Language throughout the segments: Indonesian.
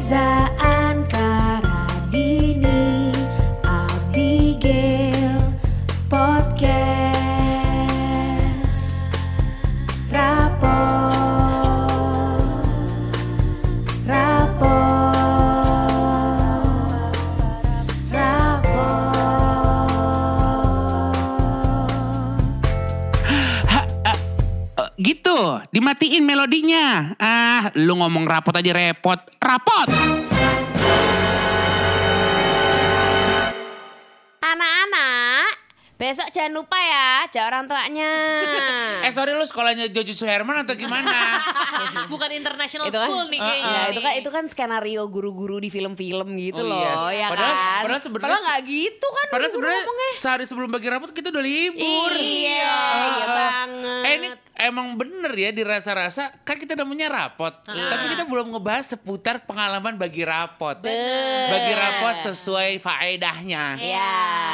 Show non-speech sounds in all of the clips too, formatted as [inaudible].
Reza Ankaradini rapot aja repot. Rapot. Anak-anak, besok jangan lupa ya, ajak orang tuanya. [laughs] Eh sorry lu sekolahnya Jojo Suherman atau gimana? [laughs] Bukan international itu kan, school nih kayaknya. ya, itu kan itu kan skenario guru-guru di film-film gitu Oh, iya. loh, ya Padahal- kan. padahal sebenarnya- Padahal nggak gitu kan. Padahal sebenarnya ngomongnya. sehari sebelum bagi rapot kita udah libur. Iya, iya ah. banget. Eh ini emang bener ya dirasa-rasa kan kita namanya rapot. Tapi kita belum ngebahas seputar pengalaman bagi rapot. Bagi rapot sesuai faedahnya. Iya,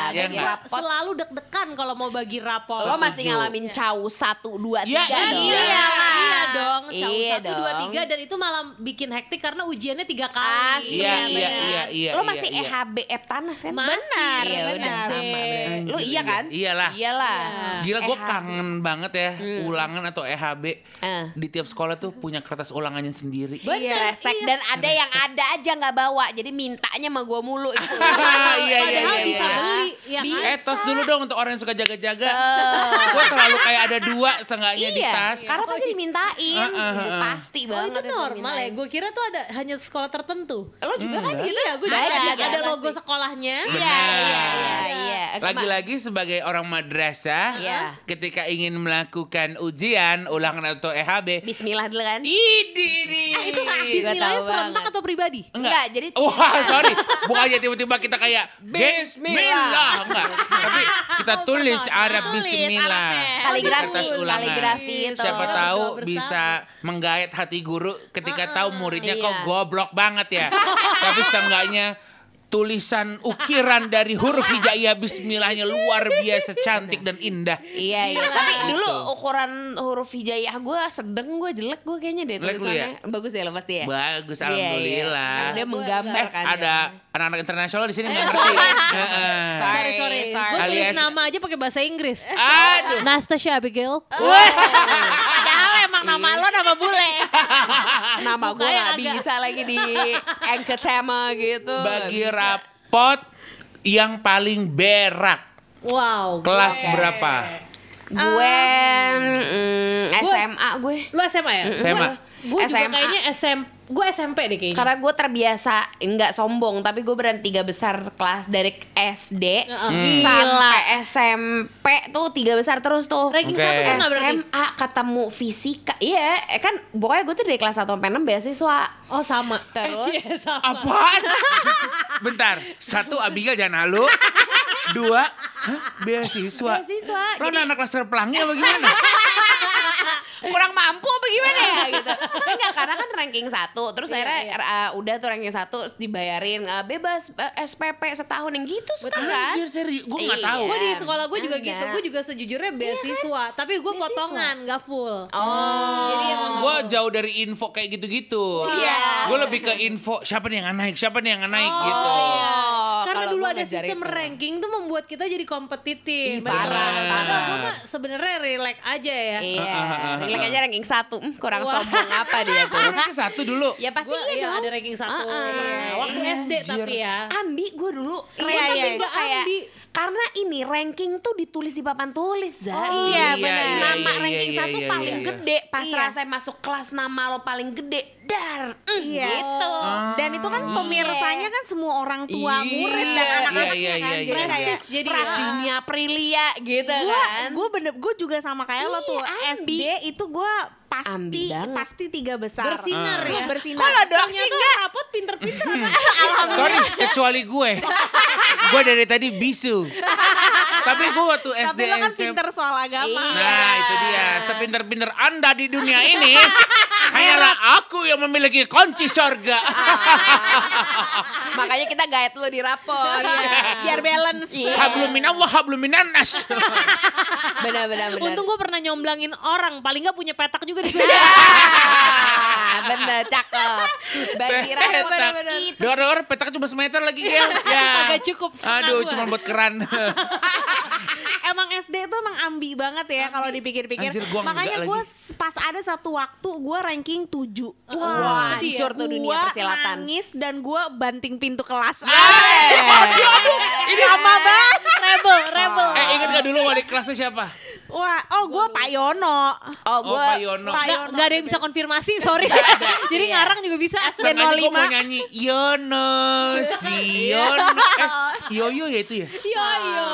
Iya bagi rapot. Selalu deg-degan kalau mau bagi rapor. Lo masih ngalamin caw satu dua Iya, tiga iya. dong. Iya, iya dong. Caw Iya satu, dua, dong. tiga. Dan itu malah bikin hektik karena ujiannya tiga kali. Asli. Iya, iya, bener. iya, iya, Lo iya, masih iya. EHB Eptanas kan? Masih, Benar, iya benar. sama. Lo iya kan? Iyalah. Iyalah. Gila gue kangen banget ya ulangan atau EHB Eh. di tiap sekolah tuh punya kertas ulangannya sendiri. Bener, Iya, resek iya. dan ada yang ada aja nggak bawa jadi mintanya sama gue mulu itu [laughs] iya, iya, iya, bisa iya. beli. Ya Bisa. Eh tos dulu dong untuk orang yang suka jaga-jaga. Eh. Gue selalu kayak ada dua seenggaknya di iya tas. karena pasti dimintain Ah, ah, ah. pasti Oh banget itu itu normal ya? Gue kira tuh ada hanya sekolah tertentu. lo juga kan gitu Iya, gue juga Ada, ada, ada, logo sekolahnya. iya iya iya iya Lagi-lagi sebagai orang madrasah, Iya. ketika ingin melakukan ujian, ulangan atau EHB, Bismillah dulu kan ini nih. Itu Gua Bismillahnya serentak banget. atau pribadi? enggak jadi Wah [laughs] sorry, bukan aja tiba-tiba kita kayak Bismillah, enggak. Tapi kita Oh, tulis. Arab Tulis Bismillah. Arabnya. Kaligrafi, Kertas ulangan. kaligrafi itu. Siapa tahu bisa menggait hati guru ketika tahu muridnya kok Iya. goblok banget ya. [laughs] Tapi seenggaknya tulisan ukiran dari huruf hijaiyah bismillahnya luar biasa cantik dan indah. Iya iya, tapi Gitu. dulu ukuran huruf hijaiyah gue sedang gue jelek gue kayaknya deh Jelek lu tulisannya. Bagus ya lo pasti ya. Bagus Iya, iya. alhamdulillah. Dia menggambar Eh, kan. ada anak-anak internasional di sini nggak Eh, ngerti. sorry. Heeh. Sorry, sorry, sorry. Gue tulis Alias- nama aja pakai bahasa Inggris. Aduh. Nastasha Abigail. Padahal emang nama lo nama bule. [laughs] nama gue gak agak- bisa lagi di anchor tema gitu. Bagi bisa. rapot yang paling berak. Wow. Kelas gue- berapa? Gue mm, SMA gue. Lu SMA ya? SMA. Gue juga SMA. kayaknya SM, gue SMP deh kayaknya. Karena gue terbiasa nggak sombong, tapi gue berani tiga besar kelas dari SD Heeh. Hmm. Sampai SMP tuh tiga besar terus tuh. Ranking Oke. satu tuh nggak berarti? SMA ketemu fisika. Iya, eh kan pokoknya gue tuh dari kelas 1 sampai 6 beasiswa. Oh sama. Terus? [laughs] Iya, sama. Apaan? [laughs] Bentar. Satu Abigail jangan halu. Dua, hah? beasiswa. Beasiswa. Lo Jadi anak kelas pelangi apa gimana? [laughs] [laughs] kurang mampu apa gimana ya [laughs] gitu. Enggak, karena kan ranking 1. Terus Iya, akhirnya iya. uh, udah tuh ranking 1 terus dibayarin uh, bebas uh, SPP setahun yang gitu suka kan. Anjir serius, gue gak Iya. tahu. Gue di sekolah gue juga Enggak. gitu. Gue juga sejujurnya beasiswa, tapi gue potongan, gak full. Oh. Jadi emang Gue jauh dari info kayak gitu-gitu. Iya. Gue lebih ke info siapa nih yang naik, siapa nih yang naik Oh, gitu. iya. Dulu gua ada sistem itu. ranking tuh membuat kita jadi kompetitif. Ih, parah, Padahal parah. gue mah sebenarnya relax aja ya. Iya, Ah, ah, ah, Relek ah. aja ranking 1 hmm, kurang Wah. sombong apa dia tuh. Ranking satu dulu. Ya pasti Gue iya iya, dong. ada ranking satu. Ah. Nah, waktu Iya, SD tapi ya. Ambi gue dulu Iya, iya, iya. kayak Ambi. karena ini ranking tuh ditulis di papan tulis Za. Oh, iya, benar. iya, Nama iya, ranking iya, satu iya, paling iya, iya. gede pas Iya. rasanya masuk kelas nama lo paling gede dar mm, Iya. gitu. Dan itu kan Iya. pemirsanya kan semua orang tua, Iya. murid dan Iya, anak-anaknya iya, kan. iya, Jadi iya. jadi ya. Pradunia Aprilia gitu gue kan. gue bener gue juga sama kayak lo tuh Iya, Ambi. SD itu gue pasti pasti tiga besar Bersinar Ah. ya. bersinar Kalau dok sih enggak. rapot pinter-pinter. [laughs] Sorry, kecuali gue. gue dari tadi bisu. Tapi gue waktu SD tapi lo kan pinter soal agama Iya. Nah itu dia, sepinter-pinter anda di dunia ini Hanyalah aku yang memiliki kunci sorga Makanya kita guide lu di rapor. biar balance Iya. Hablum minallah, hablum minannas Benar benar benar. Untung gue pernah nyomblangin orang, paling nggak punya petak juga di sini. Ah, bener, cakep. Bagi Petak. itu Dengar-dengar petak cuma semeter lagi Gel. [laughs] Ya. Agak cukup Aduh, cuma buat keran. [laughs] Emang SD itu emang ambi banget ya kalau dipikir-pikir. Makanya gue pas ada satu waktu gue ranking 7 Wah, ya. hancur tuh dunia Gua persilatan. nangis dan gue banting pintu kelas. Eh. Lama banget. Rebel, rebel. eh, ingat gak dulu wali kelasnya siapa? Wah, oh gue Pak Yono. Oh, Oh, gue Pak Yono. Pak Nggak, Yono nggak ada yang bisa konfirmasi, [laughs] sorry. Jadi Iya. ngarang juga bisa. Sengaja gue 05. mau nyanyi Yono, [laughs] si Yono. Eh, Yoyo ya itu ya? Iya, iya.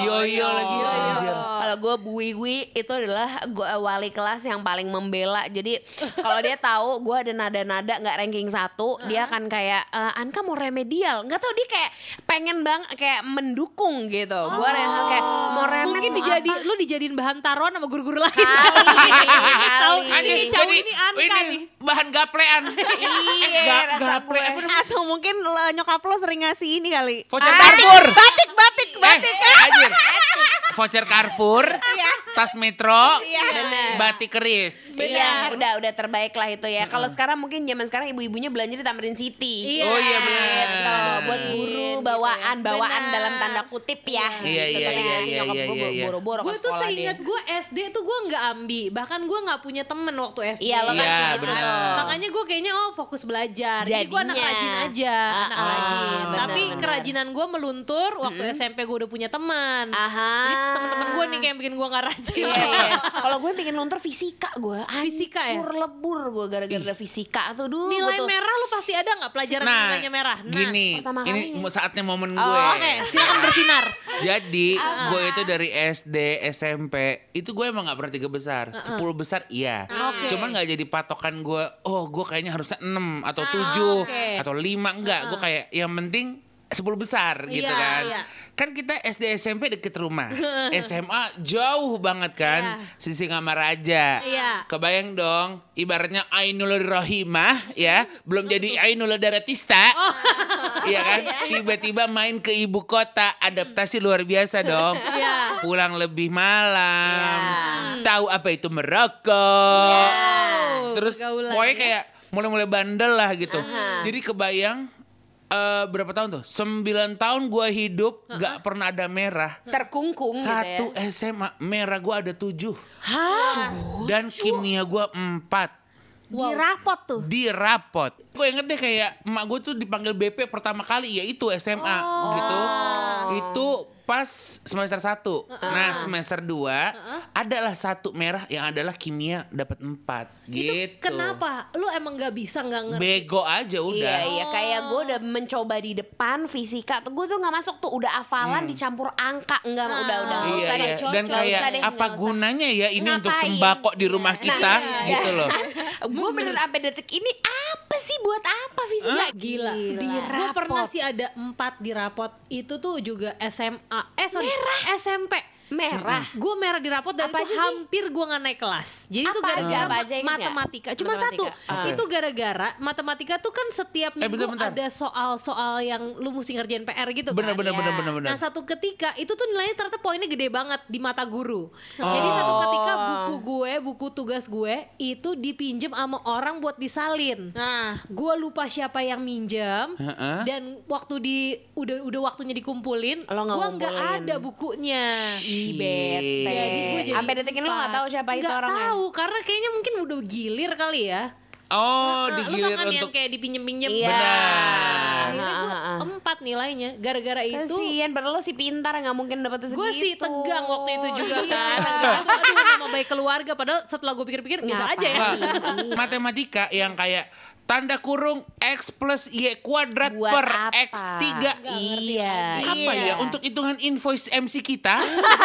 Yoyo lagi. Anjir. Kalau gue Bu Wiwi itu adalah gua wali kelas yang paling membela. Jadi kalau dia [laughs] tahu gue ada nada-nada nggak ranking satu, dia akan kayak "Eh, Anka mau remedial. Nggak tahu dia kayak pengen bang kayak mendukung gitu. Gue kayak mau remed Mungkin mau dijadi, apa. lu dijadiin bahan taruhan sama guru-guru lain. kali, [laughs] Tahu kali. Ini cowok jadi ini Anka nih. bahan gaplean. [laughs] Iya, rasa gaple, gue. Atau mungkin lo, nyokap lo sering ngasih ini kali. Voucher Carrefour. Batik, batik, batik. Eh, anjir. Voucher Carrefour, tas Metro, Bener. batik keris. Iya, udah udah terbaik lah itu ya. Kalau sekarang mungkin zaman sekarang ibu-ibunya belanja di Tamrin City. Iya. Oh iya benar. Gitu, buat guru bawaan, bawaan Benar. dalam tanda kutip ya. Iya, gitu. iya, Tapi iya, iya, nyokap iya, gue iya, iya. boro-boro Gue tuh seingat gue SD tuh gue nggak ambi, bahkan gue nggak punya temen waktu SD. Iya, lo kan Iya, tuh. Makanya gue kayaknya oh fokus belajar. Jadi gue anak Jadinya. rajin aja, Ah, anak ah, rajin. benar, Tapi benar. kerajinan gue meluntur waktu SMP gue udah punya teman. Aha. Jadi teman-teman gue nih kayak yang bikin gue nggak rajin. Iya, iya. [laughs] Kalau gue bikin luntur fisika gue. Fisika ya? Hancur lebur gue gara-gara fisika tuh dulu. Nilai tuh. merah lu pasti ada nggak pelajaran Nah, nilainya merah? Nah, gini, pertama ini kalinya. saatnya momen Oh, gue. Oke, silakan bersinar. Jadi gue itu dari SD, SMP itu gue emang gak pernah tiga besar, sepuluh besar iya. Oke. Cuman nggak jadi patokan gue. Oh gue kayaknya harusnya 6 atau Ah, 7 oke. atau 5 enggak. Gue kayak yang penting 10 besar gitu Iya, kan. iya. Kan kita SD SMP deket rumah. [laughs] SMA jauh banget kan. Sisi Raja. Iya. Kebayang dong, ibaratnya Ainul Rohimah ya, belum jadi Ainul Daratista. [laughs] Oh. Iya kan? Tiba-tiba main ke ibu kota, adaptasi luar biasa dong. Iya. Pulang lebih malam. Iya. Tahu apa itu merokok. Oh, Terus pokoknya ya. kayak mulai-mulai bandel lah gitu. Aha. Jadi kebayang eh, berapa tahun tuh? 9 tahun gua hidup gak pernah ada merah. terkungkung Satu gitu ya. SMA merah gua ada tujuh Hah? dan kimia gua empat Di rapot tuh. di rapot. Gue inget deh kayak emak gue tuh dipanggil BP pertama kali ya itu SMA gitu. Itu pas semester 1. Nah, semester 2 adalah satu merah yang adalah kimia dapat 4 gitu. Itu kenapa? Lu emang nggak bisa nggak ngerti? Bego aja udah. Iya iya kayak gue udah mencoba di depan fisika tuh gue tuh nggak masuk tuh udah hafalan dicampur angka enggak udah udah nggak Hmm. Iya, usah iya. deh Dan kayak usah deh, apa gunanya ya ini untuk Ngapain? sembako di rumah Nah, kita iya. gitu loh. [laughs] gue bener sampai detik ini apa sih buat apa fisika Gila. Di Gue pernah sih ada empat di rapot. Itu tuh juga SMA. Eh sorry, SMP. merah Gue merah di rapot dan Apa itu hampir gue nggak naik kelas. Jadi itu Apa gara-gara aja, apa aja ingat nggak? matematika. Cuma satu. Matematika. Ah. Itu gara-gara matematika tuh kan setiap Eh, minggu bentar, bentar. ada soal-soal yang lu mesti ngerjain PR gitu Bener kan. bener Iya. bener bener bener. Nah satu ketika itu tuh nilainya ternyata poinnya gede banget di mata guru. Jadi satu ketika buku tugas gue itu dipinjem sama orang buat disalin. Nah, Gue lupa siapa yang minjem Heeh. dan waktu di udah udah waktunya dikumpulin, gue nggak ada bukunya. Ih, bete. Jadi gue jadi Sampai detik ini lo nggak tahu siapa itu Nggak orangnya. tahu karena kayaknya mungkin udah gilir kali ya. Oh, Nah, lu digilir tau kan yang untuk kayak dipinjem-pinjem. Iya. Benar. Akhirnya gue empat nilainya gara-gara itu. Kasian, padahal lo si pintar nggak mungkin dapet segitu. Gue sih tegang waktu itu juga Iya. kan. Aduh nama baik keluarga. Padahal setelah gue pikir-pikir biasa aja ya. Matematika yang kayak tanda kurung X plus Y kuadrat Buat per apa? X3 Iya. apa iya. ya untuk hitungan invoice MC kita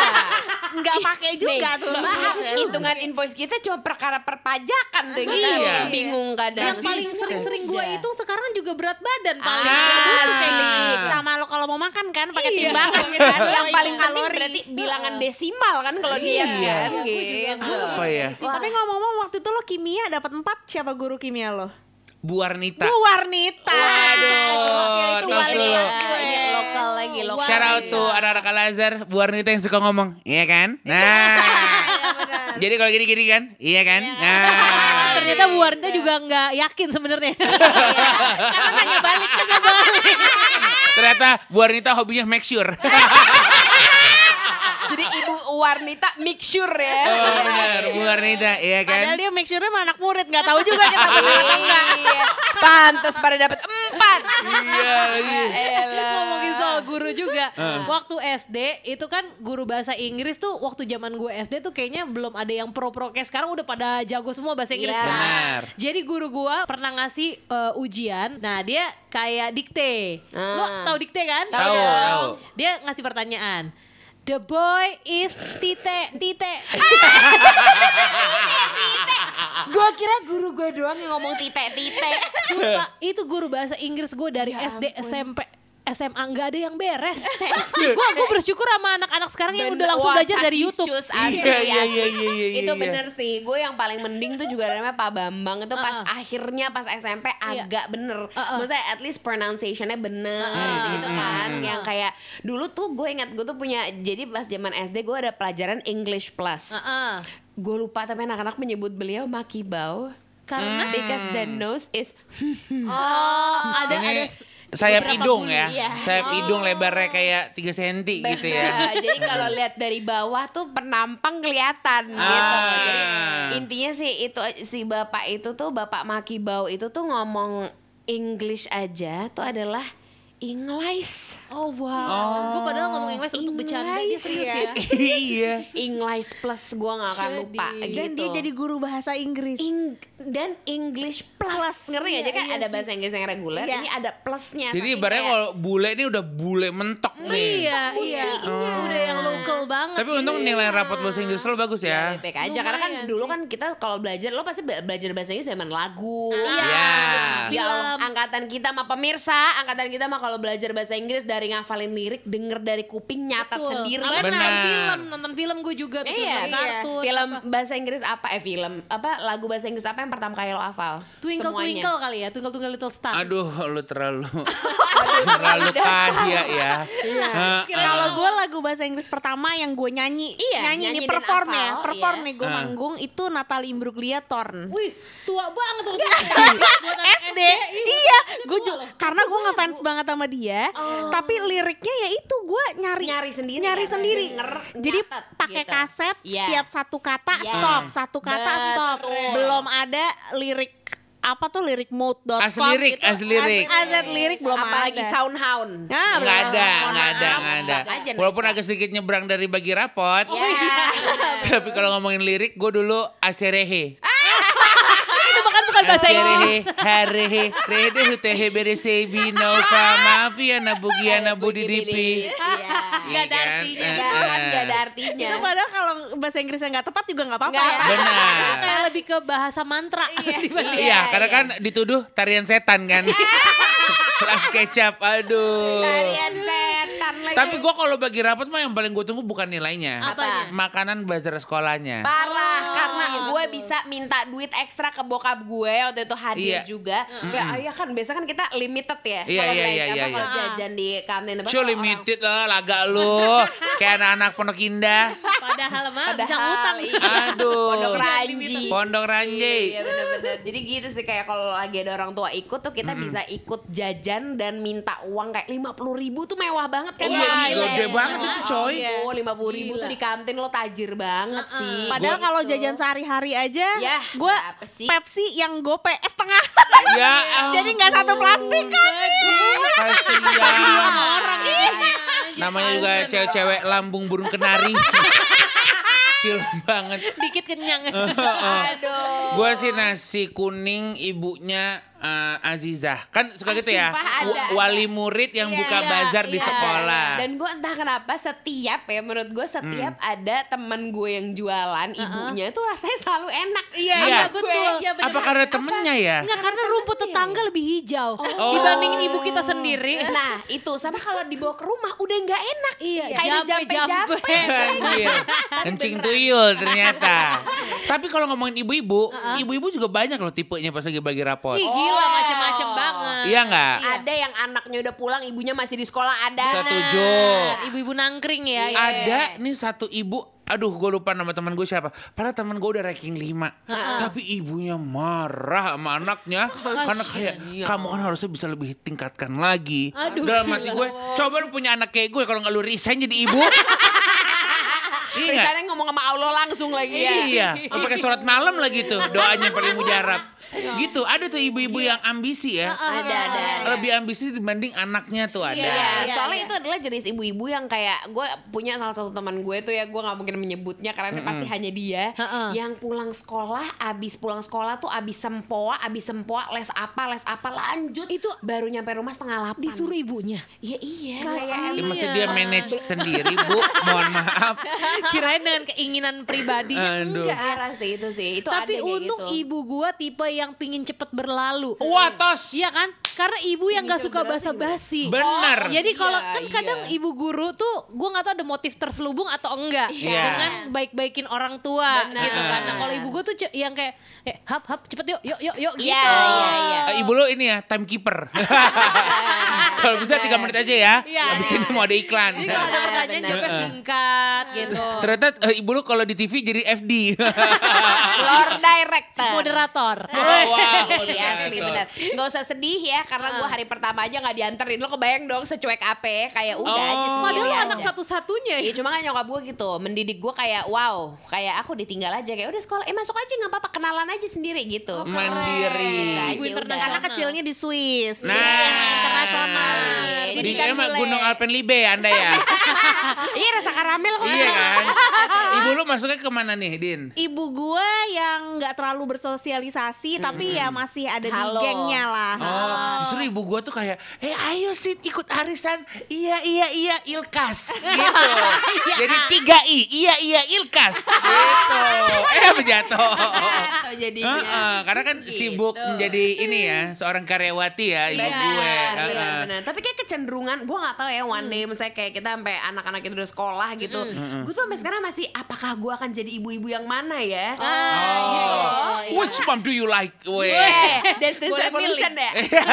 [laughs] nggak pakai juga Nih, tuh. Maaf, hitungan invoice kita cuma perkara perpajakan tuh kita Iya. bingung kadang. Yang paling sering-sering gue itu sekarang juga berat badan paling. Ah, Asli. Ah. Sama lo kalau mau makan kan pakai Iya. timbangan gitu kan. [laughs] yang paling penting kalori. berarti bilangan desimal kan kalau dia Iya. kan gitu. apa ya Tapi ngomong-ngomong waktu itu lo kimia dapat 4 siapa guru kimia lo? Bu Warnita Bu Warnita. Waduh, itu tos wali dulu. kelas gue. Ini lokal lagi lokal. Shout out tuh anak-anak Al Azhar Bu Warnita yang suka ngomong Iya kan Nah Iya, benar. Jadi kalau gini-gini kan, iya kan? Ah, Nah, ternyata Bu Warnita juga nggak yakin sebenarnya. Karena nanya balik, nanya balik. ternyata Bu Arnita hobinya make sure. [laughs] Jadi ibu Warnita mixture ya. oh benar, Bu Arnita, iya Padahal kan? dia make sure-nya sama anak murid nggak tahu juga kita benar atau enggak. Iya. Pantes pada dapat empat. Iya lagi. Elah. Ngomongin soal guru juga. Ah. Waktu SD itu kan guru bahasa Inggris tuh waktu zaman gue SD tuh kayaknya belum ada yang pro-pro kayak sekarang udah pada jago semua bahasa Inggris Iya. kan. Benar. Jadi guru gua pernah ngasih eh, ujian. Nah, dia kayak dikte. Lo Ah. tau dikte kan? Tahu. Dia ngasih pertanyaan. The boy is tite, tite. Gue kira guru gue doang yang ngomong titek-titek. Sumpah, itu guru bahasa Inggris gue dari SD, SMP, SMA nggak ada yang beres. [laughs] gue gue bersyukur sama anak-anak sekarang yang udah langsung Wah, belajar dari YouTube. Iya, iya, iya, iya, iya, Itu iya. bener sih. Gue yang paling mending tuh juga namanya Pak Bambang itu pas Uh-uh. akhirnya pas SMP Iya. agak bener. Uh-uh. Maksudnya at least pronunciationnya bener Uh-uh. gitu kan. Uh-uh. Yang kayak dulu tuh gue ingat gue tuh punya jadi pas zaman SD gue ada pelajaran English plus. Heeh. Gue lupa tapi anak-anak menyebut beliau Makibau. Karena Because the nose is oh ada ada sayap beberapa hidung ya. Iya. Sayap hidung lebarnya kayak 3 cm gitu ya. [laughs] Jadi kalau lihat dari bawah tuh penampang kelihatan gitu. Ah. Jadi intinya sih itu si bapak itu tuh bapak Makibau itu tuh ngomong English aja tuh adalah English. Oh wow. Gue padahal ngomong Inggris untuk bercanda dia serius ya. ya. [laughs] iya. English plus gua nggak akan Jadi. lupa gitu. Dan dia jadi guru bahasa Inggris. Ing- dan English plus, ngerti Iya, gak? Jadi kan iya ada bahasa Inggris yang reguler, Iya. ini ada plusnya. Jadi ibaratnya kayak- kalau bule ini udah bule mentok nih. Iya, iya. Udah yang local banget. Tapi untung nilai rapot bahasa Inggris lo bagus Ya, ya. baik aja karena kan dulu kan kita kalau belajar lo pasti be- belajar bahasa Inggris zaman lagu. Iya. Ya Film. angkatan kita mah pemirsa, angkatan kita mah kalau belajar bahasa Inggris dari ngafalin lirik, denger dari kuping, nyatat Betul. sendiri. Sama Benar. nonton film, nonton film gue juga tuh Iya, kartun. film apa. bahasa Inggris apa? Eh film apa? Lagu bahasa Inggris apa yang pertama kali lo hafal? Twinkle Semuanya. Twinkle kali ya, Twinkle Twinkle Little Star. Aduh, lu terlalu [laughs] terlalu kaya ya. Iya. Heeh. Kalau gue lagu bahasa Inggris pertama yang gue nyanyi, Iya, nyanyi, dan perform ya, perform iya. nih gue manggung itu Natalie Imbruglia Torn. Wih, tua banget tuh. [laughs] SD, iya, gue karena gue ngefans banget sama dia, tapi liriknya ya itu gue nyari Nyari sendiri nyari ya, sendiri. Jadi nyatet pakai gitu. kaset, Iya. setiap satu kata Iya. stop, satu kata stop. Belum ada lirik apa tuh lirik mode.com As lirik, gitu. as lirik. as, as lirik belum Apalagi ada. soundhound. Nah, Nggak ada, nggak ada, nggak ada. Aja Walaupun agak sedikit nyebrang dari bagi rapot. Ya. [laughs] Tapi kalau ngomongin lirik, gue dulu aserehe. Bukan bahasa Inggris. Harehe, rede hutehe beresebi nova mafia nabugia nabudidipi. Iya. Nggak ada Iya kan? artinya. Eh, Nggak eh. nggak ada artinya. Itu padahal kalau bahasa Inggrisnya nggak tepat juga nggak apa-apa Nggak ya. Benar. Itu kayak lebih ke bahasa mantra Iya, [laughs] karena kan dituduh tarian setan kan. [laughs] Las kecap, aduh. Tarian setan lagi. Tapi gue kalau bagi rapot mah yang paling gue tunggu bukan nilainya. Apa? Makanan bazar sekolahnya. Parah karena gue bisa minta duit ekstra ke bokap gue waktu itu hadir Iya. juga. Kayak ayah kan biasa kan kita limited ya. Iya, kalau iya, iya, apa iya, kalau iya. jajan di kantin kalau limited lah laga lu. [laughs] Kayak anak-anak pondok indah. Padahal mah orang- bisa Padahal, ngutang. iya. Aduh. Pondok Ranji. Pondok Ranji. Iya bener-bener Jadi gitu sih kayak kalau lagi ada orang tua ikut tuh kita bisa ikut jajan dan minta uang kayak lima puluh ribu tuh mewah banget kan Oh ya? iya, Gila gede ya. banget itu coy. Oh lima puluh ribu tuh di kantin lo tajir banget sih Padahal Gitu. kalau jajan sehari-hari aja, Ya, gue? Pepsi yang gope eh, setengah. [laughs] Ya Jadi nggak satu plastik kan? Kasihan. orang Namanya juga cewek-cewek lambung burung kenari. [laughs] Kecil banget. Dikit kenyang. Aduh Gue sih nasi kuning ibunya eh, Azizah. Kan suka Ah, gitu ya. ada, wa- ada. Wali murid yang Iya, buka iya, bazar di iya. sekolah. Dan gue entah kenapa setiap ya menurut gue setiap Hmm. ada temen gue yang jualan ibunya tuh rasanya selalu enak. Iya, Iya. betul. Iya, bener. Apa karena temennya ya? Enggak karena rumput tetangga lebih hijau Oh. dibandingin ibu kita sendiri. Nah itu sama kalau dibawa ke rumah udah nggak enak. Iya, kayak jampe-jampe. jampe-jampe. [laughs] Anjir. Kencing tuyul ternyata. [laughs] Tapi kalau ngomongin ibu-ibu, ibu-ibu juga banyak loh tipenya pas lagi bagi. Ih gila macem-macem banget. Iya nggak? Ada yang anaknya udah pulang, ibunya masih di sekolah ada. Setuju. Nah, Ibu-ibu nangkring ya. Iya. Ada nih satu ibu aduh gue lupa nama teman gue siapa. Padahal teman gue udah ranking 5. Tapi ibunya marah sama anaknya karena kayak kamu kan harusnya bisa lebih tingkatkan lagi. Aduh, Dalam hati gue, coba lu punya anak kayak gue kalau nggak lu resign jadi ibu. [laughs] iya. nggak? Misalnya ngomong sama Allah langsung lagi ya. Iya, lu pakai surat malam lagi tuh, doanya paling mujarab. Gitu, ada tuh ibu-ibu yang ambisi ya. Ada ada. ada. Lebih ambisi dibanding anaknya tuh ada. Iya, Iya, soalnya iya. itu adalah jenis ibu-ibu yang kayak gue punya salah satu teman gue tuh ya gue nggak mungkin menyebutnya karena pasti hanya dia Heeh. yang pulang sekolah abis pulang sekolah tuh abis sempoa abis sempoa les apa les apa lanjut Itu baru nyampe rumah setengah delapan Disuruh ibunya. iya iya Kasian. kayak Ya, emang mesti dia manage sendiri, Bu. Mohon maaf. [laughs] Kirain dengan keinginan pribadinya Aduh. enggak. parah sih itu sih itu Tapi untung gitu. ibu gua tipe yang pingin cepet berlalu. Wah, tos. Iya kan? Karena ibu yang gak Pingin suka basa-basi. Bener. Jadi kalau Iya, kan kadang iya. ibu guru tuh gue nggak tahu ada motif terselubung atau enggak Iya. Dengan baik-baikin orang tua Benar. gitu kan. Nah, kalau ibu gue tuh yang kayak eh hap hap cepet yuk yuk yuk yuk gitu. Iya, iya, iya. Eh, Ibu lu ini ya, timekeeper. [laughs] Kalau bisa tiga menit aja ya. Iya, Habis iya. ini mau ada iklan. Jadi kalau ada pertanyaan jawabnya singkat gitu. Ternyata eh, ibu lu kalau di TV jadi FD. Lord [laughs] Director Moderator. Oh, wow, [laughs] Asli, asli bener Gak usah sedih ya Karena gue hari pertama aja gak dianterin Lo kebayang dong secuek apa Kayak udah Oh. aja sendiri Padahal anak satu-satunya. Iya cuma kan nyokap gue gitu Mendidik gue kayak wow Kayak aku ditinggal aja Kayak udah sekolah Eh masuk aja gak apa-apa Kenalan aja sendiri gitu Mandiri. Gitu aja Ibu udah. internasional. Karena kecilnya di Swiss. Nah. Dia internasional. Iya, Di bule. Gunung Alpenlibe Anda ya. [laughs] Iya rasa karamel kok iya kan. Ibu lu masuknya ke mana nih, Din? Ibu gue yang nggak terlalu bersosialisasi tapi ya masih ada Halo. di gengnya lah. Oh, justru ibu gua tuh kayak, eh ayo sih ikut arisan, iya iya iya Ilkas, gitu. [laughs] Jadi tiga i, iya iya Ilkas, gitu. [laughs] Eh jatuh? Jadinya Heeh, karena kan Gitu. sibuk menjadi ini ya seorang karyawati ya ibu Benar, gue. benar, Heeh. Benar. Tapi kayak kecenderungan, gue nggak tahu ya one day misalnya kayak kita sampai anak-anak itu udah sekolah gitu, gue tuh sampai sekarang masih apakah gue akan jadi ibu-ibu yang mana ya? Gitu. Oh, which mom do you like? Weh. Eh, Dance Dance Boleh Revolution milih. ya?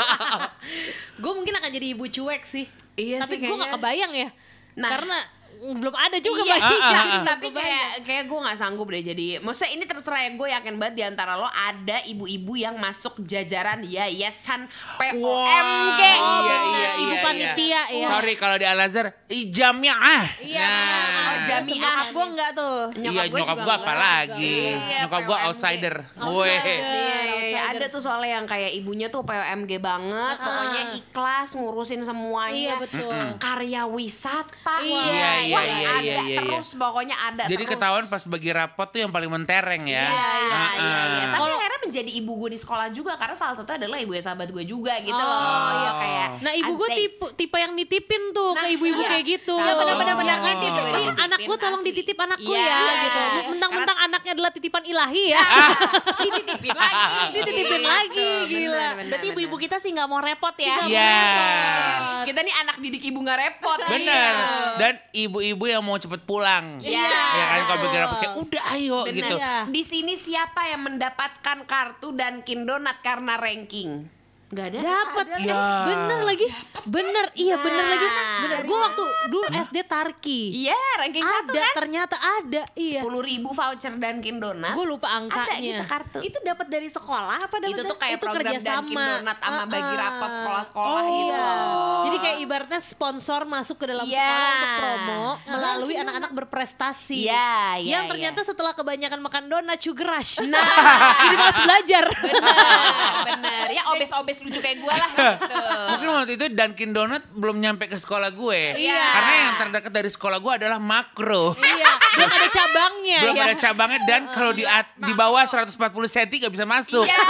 [laughs] Gue mungkin akan jadi ibu cuek sih. Iya Tapi sih gue gak kayaknya. kebayang ya. Nah. Karena belum ada juga iya, bayi. Ah, ah, ah. tapi kayak kayak gue nggak sanggup deh jadi maksudnya ini terserah ya gue yakin banget di antara lo ada ibu-ibu yang masuk jajaran yayasan POMG Oh, iya, iya, Ibu panitia, ya. Sorry kalau di Al Azhar, ijamiah. Iya, Nah. Oh, jamiah. Nyokap gue enggak tuh. iya, gue nyokap juga gua enggak. apa lagi? Iya, nyokap gua POMG. outsider. Outsider. Weh. Iya, iya, iya. ada tuh soalnya yang kayak ibunya tuh POMG banget, pokoknya ikhlas ngurusin semuanya. Iya, betul. Karya wisata, Iya, iya, Wah, iya, ada iya, iya, terus pokoknya ada Jadi terus. ketahuan pas bagi rapot tuh yang paling mentereng ya. Iya, iya, Ah, iya, iya. ah. Tapi Kalau- akhirnya menjadi ibu gue di sekolah juga karena salah satu adalah ibu ya sahabat gue juga gitu Oh, loh. iya. kayak Nah ibu gue tipe tipe yang nitipin tuh Nah, ke ibu-ibu iya. kayak gitu. Sama, benar-benar Iya, nitip. Jadi anak gue tolong asli. dititip anakku Iya. ya gitu. Mentang-mentang anaknya adalah titipan ilahi ya. [laughs] dititipin lagi. Dititipin lagi, Gitu, gila. Berarti ibu-ibu kita sih nggak mau repot ya. Iya. Kita nih anak didik ibu nggak repot. Bener. Iya. Dan ibu-ibu yang mau cepet pulang. Iya. Ya kan kalau rapot kayak udah ayo gitu. Iya. Di sini siapa yang mendapatkan kartu Dunkin Donat karena ranking? Gak ada. Dapat. Ya. Bener lagi. Bener. Iya bener Nah. lagi. Bener. Gue waktu dulu SD Tarki. Iya, ranking satu Ada kan. ternyata ada. Iya. Sepuluh ribu voucher Dunkin Donat. Gue lupa ada gitu angkanya. kartu. Itu dapat dari sekolah apa dapat itu tuh kayak itu program kerjasama. Dunkin Donat sama bagi Uh-uh. rapot sekolah-sekolah Oh. gitu. Jadi kayak ibaratnya sponsor masuk ke dalam Iya. sekolah untuk promo melalui anak-anak berprestasi. Iya, iya, Yang ternyata setelah kebanyakan makan donat sugar rush. Nah, [laughs] Jadi malas belajar. bener, bener. Ya obes-obes lucu kayak gue lah [laughs] gitu. Mungkin waktu itu Dunkin Donut belum nyampe ke sekolah gue. Iya. Karena yang terdekat dari sekolah gue adalah makro. iya, belum ada cabangnya Belum ya. ada cabangnya dan kalau di at- di bawah 140 cm gak bisa masuk. Iya. [laughs]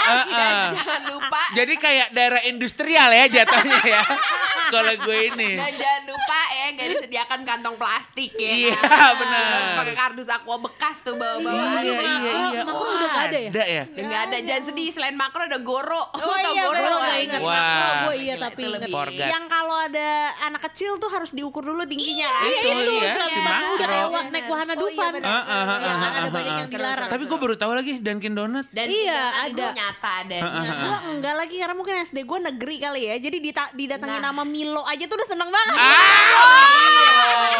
Heeh. Dan jangan lupa Jadi kayak daerah industrial ya jatuhnya ya. [laughs] Sekolah gue ini. [laughs] Dan jangan lupa ya gak disediakan kantong plastik ya. Iya, kan? benar. Pakai kardus aqua bekas tuh bawa-bawa. Iya, Aduh, iya, makro. iya. makro Oh, udah gak ada ya? Ada ya? Udah nggak ada, jangan sedih. Selain makro ada goro. Oh tau iya, goro bener, nggak? nggak ingat Wah. makro gue iya tapi inget. lebih-. Yang kalau ada anak kecil tuh harus diukur dulu tingginya kan? Itu, Itu iya, puluh udah kayak naik wahana iya, Dufan. Ah, ah, ah, Iya kan ah, ada ah, banyak ah. yang dilarang. Tapi gue baru tahu lagi Dunkin Donut. Dan Iya, itu ada. nyata ada. Gue enggak lagi karena mungkin SD gue negeri kali ya. Jadi didatengin Nah. nama Milo aja tuh udah seneng banget. Ah,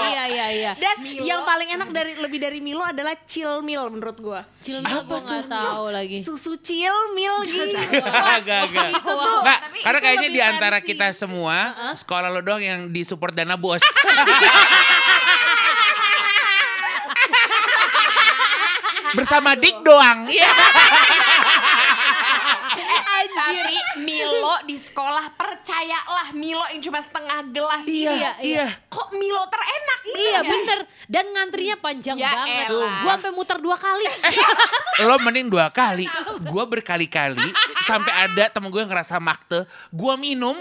Iya iya iya. Dan yang paling enak dari lebih dari Milo adalah chill meal menurut gua. Cilma gue nggak tahu lagi. Susu chill meal gitu. Agak agak. Nggak, Tapi karena kayaknya di antara fancy. kita semua sekolah lo doang yang disupport dana bos. [laughs] Bersama Dik doang. Iya. [laughs] Tapi Milo di sekolah percayalah Milo yang cuma setengah gelas Iya, ini. iya. Kok Milo terenak gitu Iya ya? bener Dan ngantrinya panjang Ya banget elah. Gua sampai muter dua kali [laughs] lo mending dua kali. Gua berkali-kali sampai ada temen gue yang ngerasa makte. Gua minum,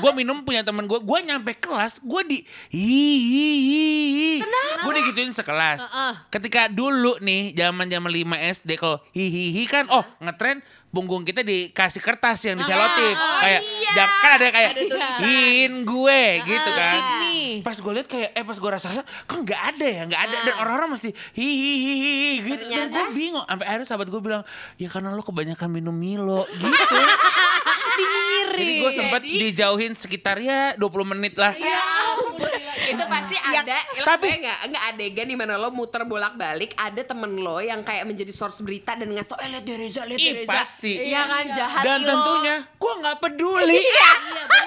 gua minum punya temen gue. Gua nyampe kelas, gua di hihihi. Gue digituin sekelas. Ketika dulu nih zaman zaman 5 SD kalau hihihi kan, oh ngetren punggung kita dikasih kertas yang diselotip. Oh, kayak iya. jam- kan ada kayak hin gue gitu kan. Nih Pas gue lihat kayak eh pas gue rasa-rasa kok nggak ada ya? Nggak ada. Dan orang-orang mesti hihihi gitu. Dan gue bingung. Sampai akhirnya sahabat gue bilang ya karena lo kebanyakan minum Milo gitu. [laughs] Jadi gue sempet Jadi- dijauhin sekitar ya 20 menit lah. Ya ampun. itu pasti ada tapi- tapi nggak nggak adegan di mana lo muter bolak balik ada temen lo yang kayak menjadi source berita dan ngasih tau eh lihat Reza lihat Reza pasti. iya kan jahat dan lo. tentunya gue nggak peduli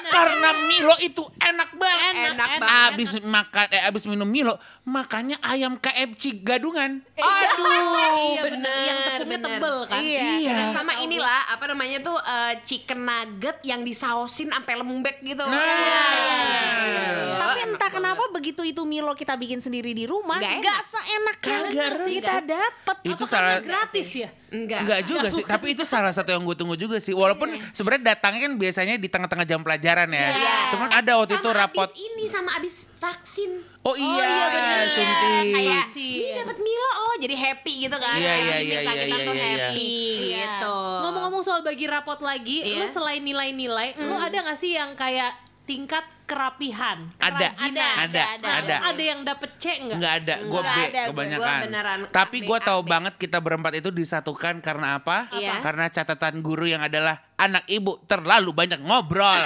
karena Milo itu enak banget Enak, enak enak. banget abis makan eh abis minum Milo makanya ayam KFC gadungan aduh Iya bener Yang tepungnya bener. tebel kan Iya. Iya. Nah, sama inilah apa namanya tuh eh, chicken nugget yang disausin sampai lembek gitu. Nah. Iya, iya, iya, iya. Tapi entah kenapa begitu itu Milo kita bikin sendiri di rumah, Nggak nggak enak. seenak yang Kagak kita dapet. itu Apa salah gratis ya Enggak. Enggak juga sih, tapi itu salah satu yang gue tunggu juga sih. Walaupun sebenarnya datangnya kan biasanya di tengah-tengah jam pelajaran ya. Iya. Cuman ada waktu Sama itu rapot. abis ini sama abis vaksin. Oh iya, iya, bener. suntik. Kayak ini dapat Milo oh jadi happy gitu kan. Iya, iya, iya, iya, tuh iya, iya. happy Iya. gitu. Ngomong-ngomong soal bagi rapot lagi Iya. Lu selain nilai-nilai Lu ada gak sih yang kayak tingkat kerapihan Ada, ada, ada, ada. Ada yang dapet C nggak? Enggak ada, gue Nggak B ada, gua kebanyakan. beneran Tapi gue tahu banget kita berempat itu disatukan karena apa? Iya. Karena catatan guru yang adalah anak ibu terlalu banyak ngobrol. [laughs]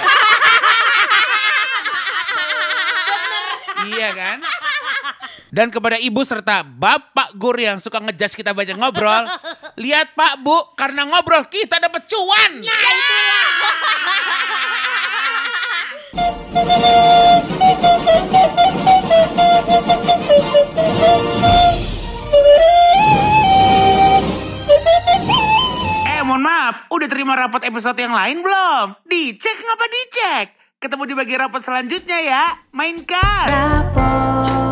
iya kan? Dan kepada ibu serta bapak guru yang suka ngejas kita banyak ngobrol, [laughs] lihat Pak Bu, karena ngobrol kita dapat cuan. [laughs] Eh mohon maaf, udah terima rapot episode yang lain belum? Dicek ngapa dicek? Ketemu di bagian rapot selanjutnya ya. Mainkan. Rapor